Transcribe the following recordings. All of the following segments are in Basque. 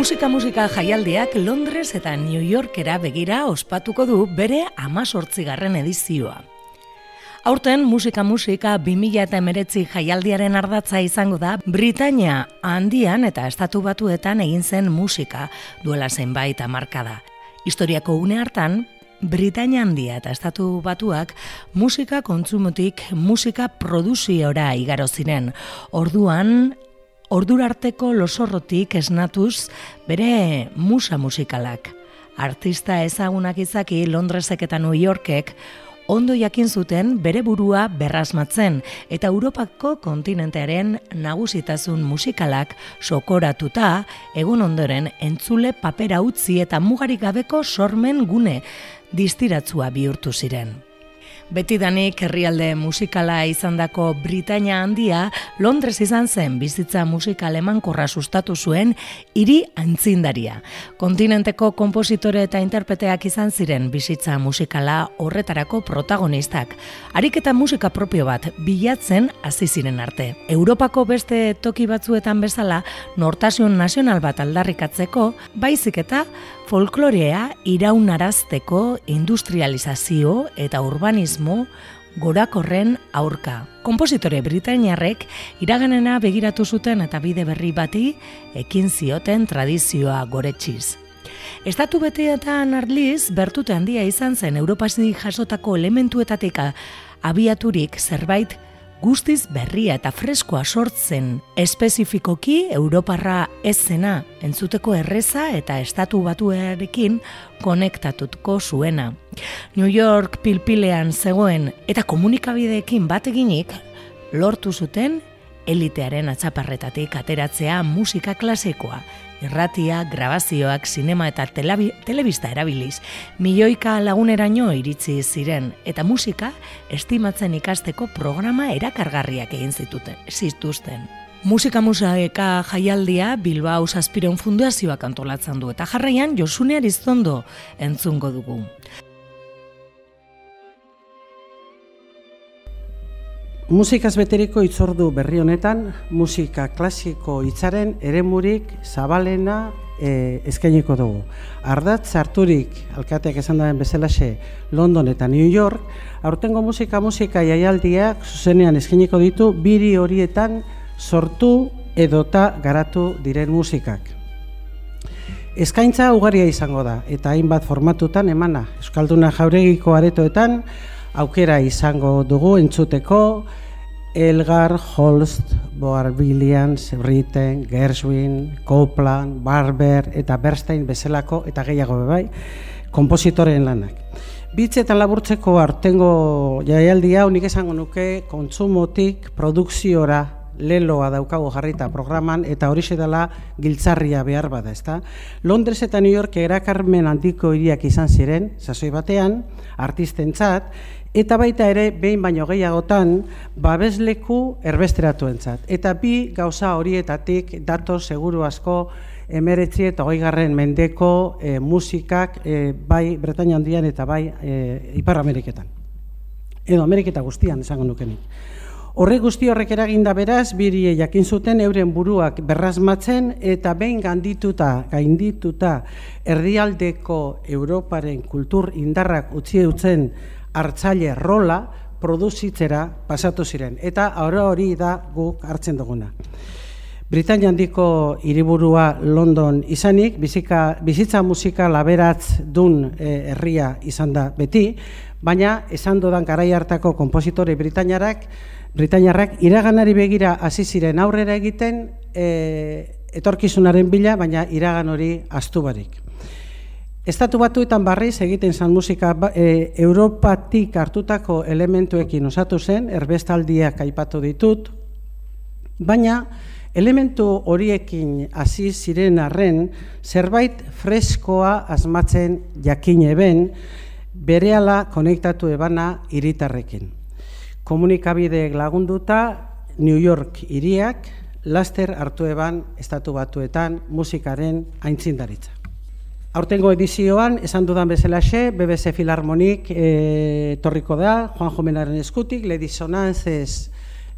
Musika musika jaialdiak Londres eta New Yorkera begira ospatuko du bere amazortzigarren edizioa. Aurten musika musika 2000 eta emeretzi jaialdiaren ardatza izango da Britania handian eta estatu batuetan egin zen musika duela zenbait amarkada. Historiako une hartan, Britania handia eta estatu batuak musika kontsumotik musika produziora igaro ziren. Orduan, ordurarteko losorrotik esnatuz bere musa musikalak. Artista ezagunak izaki Londresek eta New Yorkek ondo jakin zuten bere burua berrasmatzen eta Europako kontinentearen nagusitasun musikalak sokoratuta egun ondoren entzule papera utzi eta mugarik gabeko sormen gune distiratzua bihurtu ziren. Betidanik herrialde musikala izandako Britania handia Londres izan zen bizitza musikal emankorra sustatu zuen hiri antzindaria. Kontinenteko konpositore eta interpreteak izan ziren bizitza musikala horretarako protagonistak. Harik eta musika propio bat bilatzen hasi ziren arte. Europako beste toki batzuetan bezala nortasun nazional bat aldarrikatzeko, baizik eta folklorea iraunarazteko industrializazio eta urbanismo gorakorren aurka. Kompositore britainiarrek iraganena begiratu zuten eta bide berri bati ekin zioten tradizioa goretxiz. Estatu beteetan arliz, bertute handia izan zen Europasi jasotako elementuetatik abiaturik zerbait guztiz berria eta freskoa sortzen espezifikoki Europarra ez zena entzuteko erreza eta estatu batuarekin konektatutko zuena. New York pilpilean zegoen eta komunikabideekin bateginik lortu zuten elitearen atzaparretatik ateratzea musika klasikoa, irratia, grabazioak, sinema eta telebista erabiliz, milioika laguneraino iritzi ziren, eta musika estimatzen ikasteko programa erakargarriak egin zituten, zituzten. Musika musaeka jaialdia Bilbao Zazpiron Fundazioak antolatzen du, eta jarraian Josune Ariztondo entzungo dugu. Musikaz beteriko itzordu berri honetan, musika klasiko hitzaren eremurik zabalena e, eskainiko dugu. Ardatz harturik, alkateak esan daren bezalaxe, London eta New York, aurtengo musika musika jaialdiak zuzenean eskainiko ditu, biri horietan sortu edota garatu diren musikak. Eskaintza ugaria izango da, eta hainbat formatutan emana. Euskalduna jauregiko aretoetan, aukera izango dugu entzuteko Elgar, Holst, Boar Williams, Britten, Gershwin, Copland, Barber eta Bernstein bezalako eta gehiago bai, kompositoren lanak. Bitzetan laburtzeko artengo jaialdia unik esango nuke kontsumotik produkziora leloa daukago jarrita programan eta hori dela giltzarria behar bada, ezta? Londres eta New York erakarmen handiko hiriak izan ziren, sasoi batean, artistentzat, eta baita ere behin baino gehiagotan babesleku erbesteratuen Eta bi gauza horietatik dato seguru asko emeretzi eta garren mendeko e, musikak e, bai Bretaña handian eta bai e, Ipar Ameriketan. Edo Ameriketa guztian esango nukenik. Horre guzti horrek eraginda beraz, birie jakin zuten euren buruak berrazmatzen eta behin gandituta, gaindituta, erdialdeko Europaren kultur indarrak utzi dutzen hartzaile rola produzitzera pasatu ziren. Eta aurra hori da guk hartzen duguna. Britania handiko hiriburua London izanik, bizika, bizitza musika laberatz dun e, herria izan da beti, baina esan dudan garai hartako kompositore Britaniarak, Britaniarrak iraganari begira hasi ziren aurrera egiten e, etorkizunaren bila, baina iragan hori astu barik. Estatu batuetan barriz egiten zan musika ba, e, Europatik hartutako elementuekin osatu zen, erbestaldiak aipatu ditut, baina elementu horiekin hasi ziren arren, zerbait freskoa asmatzen jakin eben, berehala konektatu ebana hiritarrekin. Komunikabideek lagunduta, New York hiriak, laster hartu eban estatu batuetan musikaren aintzindaritza. Aurtengo edizioan, esan dudan bezalaxe, BBC Filarmonik e, torriko da, Juan Jomenaren eskutik, Le Dissonances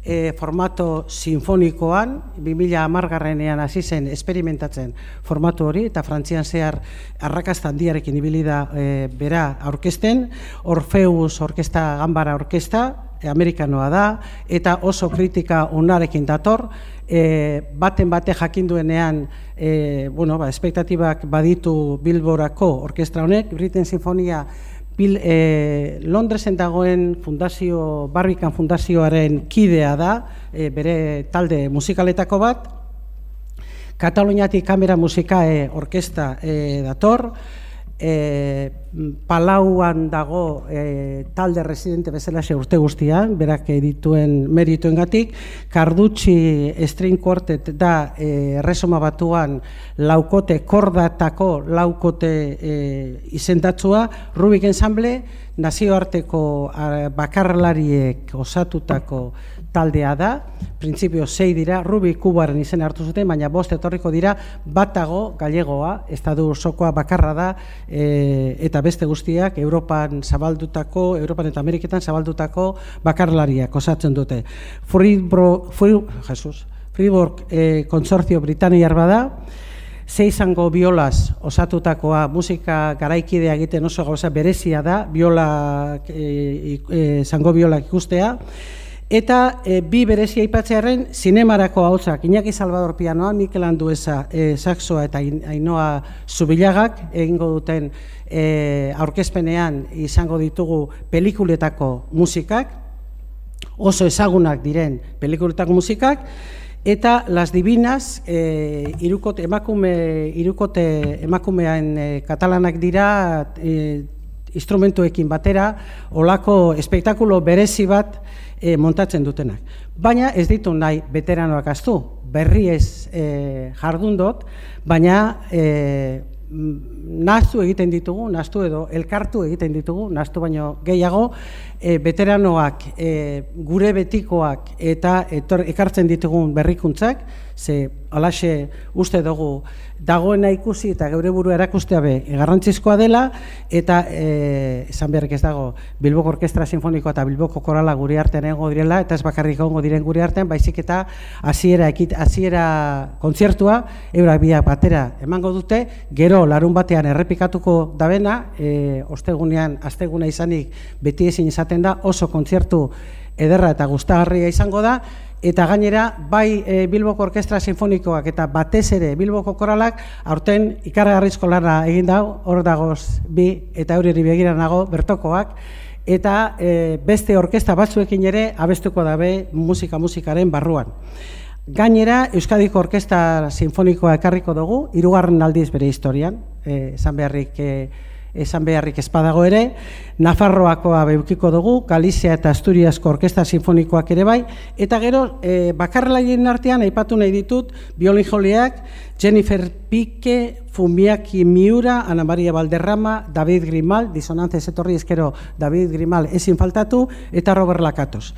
e, formato sinfonikoan, 2000 amargarrenean hasi zen esperimentatzen formatu hori, eta frantzian zehar arrakasta handiarekin ibili da e, bera aurkezten, Orfeus Orkesta Gambara Orkesta, amerikanoa da, eta oso kritika onarekin dator, e, baten bate jakin duenean, e, bueno, ba, espektatibak baditu Bilborako orkestra honek, Briten Sinfonia Bil, e, Londresen dagoen fundazio, Barbikan fundazioaren kidea da, e, bere talde musikaletako bat, Kataluniatik kamera musikae orkesta e, dator, e, palauan dago e, talde residente bezala xe urte guztian, berak dituen merituen gatik, Kardutxi String Quartet da e, resoma batuan laukote, kordatako laukote e, izendatzua, Rubik Ensemble, nazioarteko bakarlariek osatutako taldea da, printzipio sei dira, Rubi Kubaren izen hartu zuten, baina bost etorriko dira, batago galegoa, estadu sokoa bakarra da, e, eta beste guztiak, Europan zabaldutako, Europan eta Ameriketan zabaldutako bakarlariak osatzen dute. Friedbro, Fried, Jesus, Friedborg e, konsortzio Britaniar bada, zei izango biolaz osatutakoa musika garaikidea egiten oso gauza berezia da, biola, e, e, zango biolak ikustea, Eta e, bi berezia aipatzearen zinemarako hautsak, Iñaki Salvador Pianoa, Mikel Anduesa e, Saxoa eta Ainoa Zubilagak egingo duten e, aurkezpenean izango ditugu pelikuletako musikak, oso ezagunak diren pelikuletako musikak, eta Las Divinas, e, irukote, emakume, irukote emakumean e, katalanak dira, e, instrumentuekin batera, olako espektakulo berezi bat, e, montatzen dutenak. Baina ez ditu nahi veteranoak astu, berri ez e, jardun dut, baina e, naztu egiten ditugu, naztu edo elkartu egiten ditugu, naztu baino gehiago, e, veteranoak e, gure betikoak eta etor, ekartzen ditugun berrikuntzak, ze alaxe uste dugu dagoena ikusi eta geure buru erakustea be garrantzizkoa dela eta eh esan beharrik ez dago Bilboko Orkestra Sinfonikoa eta Bilboko Korala gure artean egongo direla eta ez bakarrik egongo diren gure artean baizik eta hasiera ekit hasiera kontzertua eura biak batera emango dute gero larun batean errepikatuko dabena e, ostegunean asteguna izanik beti ezin izaten da oso kontzertu ederra eta gustagarria izango da eta gainera bai e, Bilboko Orkestra Sinfonikoak eta batez ere Bilboko Koralak aurten ikaragarrizko lana egin da hor dagoz bi eta euriri begira nago bertokoak. Eta e, beste orkesta batzuekin ere abestuko dabe musika musikaren barruan. Gainera, Euskadiko Orkesta Sinfonikoa ekarriko dugu, hirugarren aldiz bere historian, eh, esan beharrik eh, esan beharrik espadago ere, Nafarroakoa beukiko dugu, Galizia eta Asturiasko Orkesta Sinfonikoak ere bai, eta gero e, bakarlaien artean aipatu nahi ditut biolin joleak, Jennifer Pique, Fumiaki Miura, Ana Maria Valderrama, David Grimal, disonantzez etorri eskero David Grimal ezin faltatu, eta Robert Lakatos.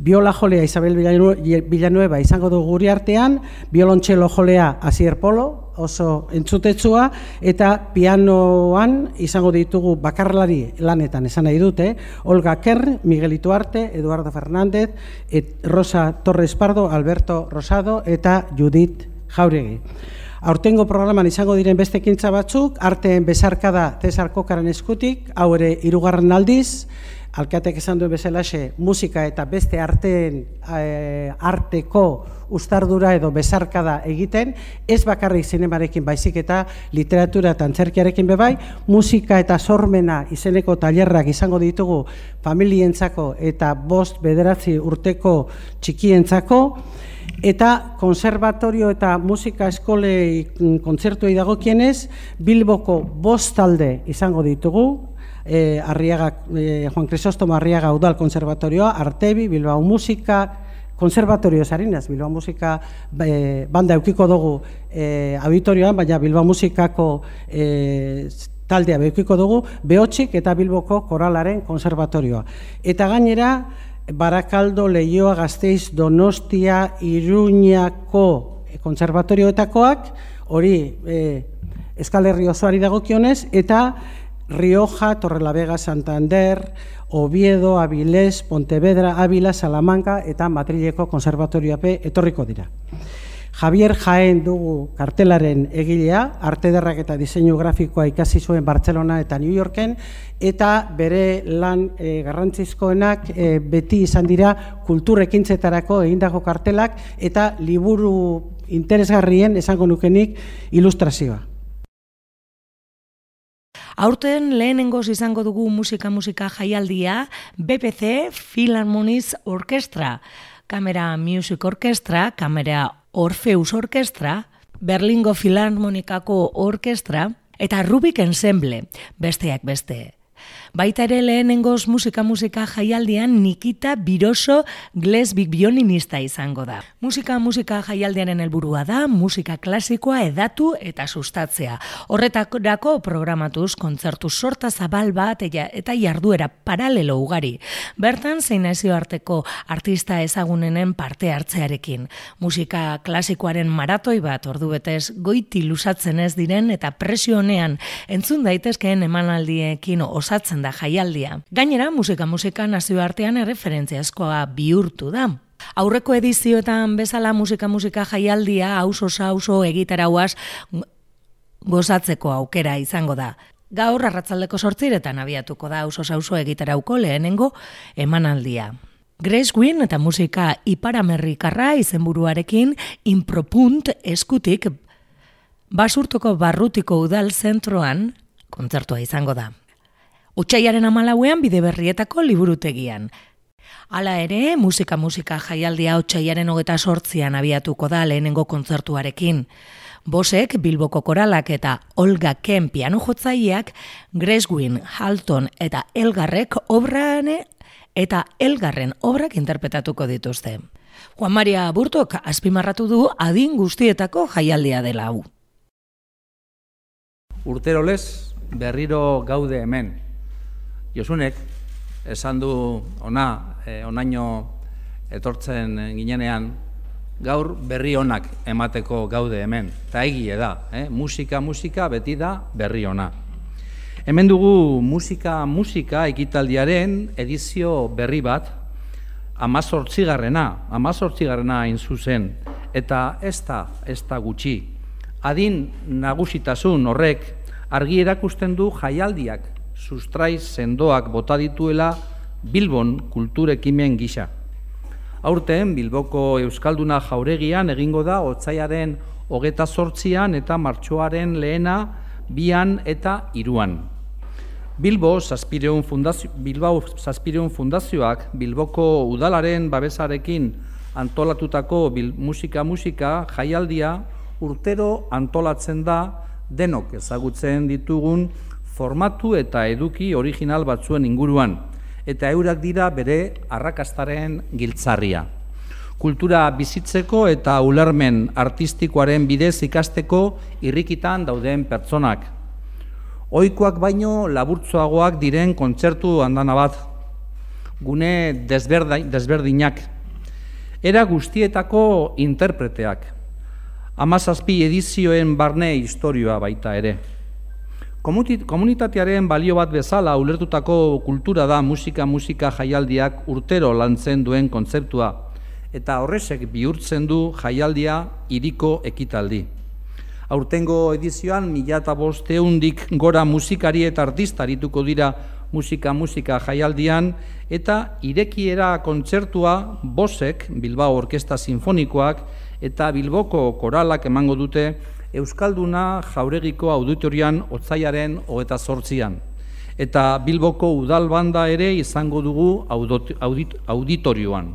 Biola jolea Isabel Villanueva izango du guri artean, biolontxelo jolea Asier Polo, oso entzutetsua, eta pianoan izango ditugu bakarlari lanetan esan nahi dute, Olga Kerr, Miguel Ituarte, Eduardo Fernández, et Rosa Torres Pardo, Alberto Rosado eta Judith Jauregi. Aurtengo programan izango diren beste kintza batzuk, arteen bezarkada Cesar Kokaren eskutik, hau ere irugarren aldiz, alkatek esan duen bezalaxe musika eta beste arteen e, arteko ustardura edo bezarkada egiten, ez bakarrik zinemarekin baizik eta literatura eta antzerkiarekin bebai, musika eta sormena izeneko tailerrak izango ditugu familientzako eta bost bederatzi urteko txikientzako, eta konservatorio eta musika eskolei kontzertuei dagokienez, Bilboko bost talde izango ditugu, eh, Arriaga, eh, Juan Crisostomo Arriaga Udal Konservatorioa, Artebi, Bilbao Musika, Konservatorio Sarinaz, Bilbao Musika eh, banda eukiko dugu eh, auditorioan, baina Bilbao Musikako eh, taldea eukiko dugu, Beotxik eta Bilboko Koralaren Konservatorioa. Eta gainera, Barakaldo, Leioa, Gasteiz, Donostia, Iruñako konservatorioetakoak, hori eh, Euskal Herri osoari dagokionez, eta Rioja, Torrelavega, Santander, Oviedo, Avilés, Pontevedra, Ávila, Salamanca eta Madrileko konservatorioape etorriko dira. Javier Jaén dugu kartelaren egilea, arte derrak eta diseinu grafikoa ikasi zuen Barcelona eta New Yorken, eta bere lan e, garrantzizkoenak e, beti izan dira kulturekintzetarako egindako kartelak eta liburu interesgarrien esango nukenik ilustrazioa. Aurten lehenengoz izango dugu musika-musika jaialdia BPC Philharmonies Orkestra, Kamera Music Orkestra, Kamera Orpheus Orkestra, Berlingo Philharmonikako Orkestra eta Rubik Ensemble, besteak beste. Baita ere lehenengoz musika-musika jaialdian Nikita Biroso glesbik bioninista izango da. Musika-musika jaialdiaren helburua da musika klasikoa edatu eta sustatzea. Horretarako programatuz kontzertu sorta zabal bat eta jarduera paralelo ugari. Bertan zein arteko artista ezagunenen parte hartzearekin. Musika klasikoaren maratoi bat ordu betez goiti lusatzen ez diren eta presio honean entzun daitezkeen emanaldiekin osatzen da jaialdia. Gainera, musika musika nazioartean erreferentziazkoa bihurtu da. Aurreko edizioetan bezala musika musika jaialdia auso auso egitarauaz gozatzeko aukera izango da. Gaur arratzaldeko sortziretan abiatuko da auso auso egitarauko lehenengo emanaldia. Grace Gwyn eta musika iparamerrikarra izenburuarekin impropunt eskutik basurtoko barrutiko udal zentroan kontzertua izango da. Otsaiaren amalauean bide berrietako liburutegian. Hala ere, musika-musika jaialdia otsaiaren hogeta sortzian abiatuko da lehenengo kontzertuarekin. Bosek, Bilboko koralak eta Olga Ken piano jotzaileak, Greswin, Halton eta Elgarrek obrane eta Elgarren obrak interpretatuko dituzte. Juan Maria Burtok azpimarratu du adin guztietako jaialdia dela hau. Urterolez berriro gaude hemen, Josunek, esan du ona, e, onaino etortzen ginenean, gaur berri onak emateko gaude hemen. Eta egie da, eh? musika, musika, beti da berri ona. Hemen dugu musika, musika ekitaldiaren edizio berri bat, amazortzigarrena, amazortzigarrena hain zuzen, eta ez da, ez da gutxi. Adin nagusitasun horrek argi erakusten du jaialdiak sustrai sendoak bota dituela Bilbon kulturekimen gisa. Aurten Bilboko Euskalduna jauregian egingo da otzaiaren hogeta sortzian eta martxoaren lehena bian eta iruan. Bilbo Zazpireun Fundazio, Bilbao Zazpireun Fundazioak Bilboko udalaren babesarekin antolatutako bil, musika musika jaialdia urtero antolatzen da denok ezagutzen ditugun formatu eta eduki original batzuen inguruan, eta eurak dira bere arrakastaren giltzarria. Kultura bizitzeko eta ulermen artistikoaren bidez ikasteko irrikitan dauden pertsonak. Oikoak baino laburtzoagoak diren kontzertu handana bat, gune desberdinak, era guztietako interpreteak, amazazpi edizioen barne historioa baita ere. Komunitatearen balio bat bezala ulertutako kultura da musika musika jaialdiak urtero lantzen duen kontzeptua eta horrezek bihurtzen du jaialdia iriko ekitaldi. Aurtengo edizioan mila eta bosteundik gora musikari eta artista arituko dira musika musika jaialdian eta irekiera kontzertua bosek Bilbao Orkesta Sinfonikoak eta Bilboko koralak emango dute Euskalduna jauregiko auditorian otzaiaren hogeta sortzian. Eta Bilboko udal banda ere izango dugu auditorioan.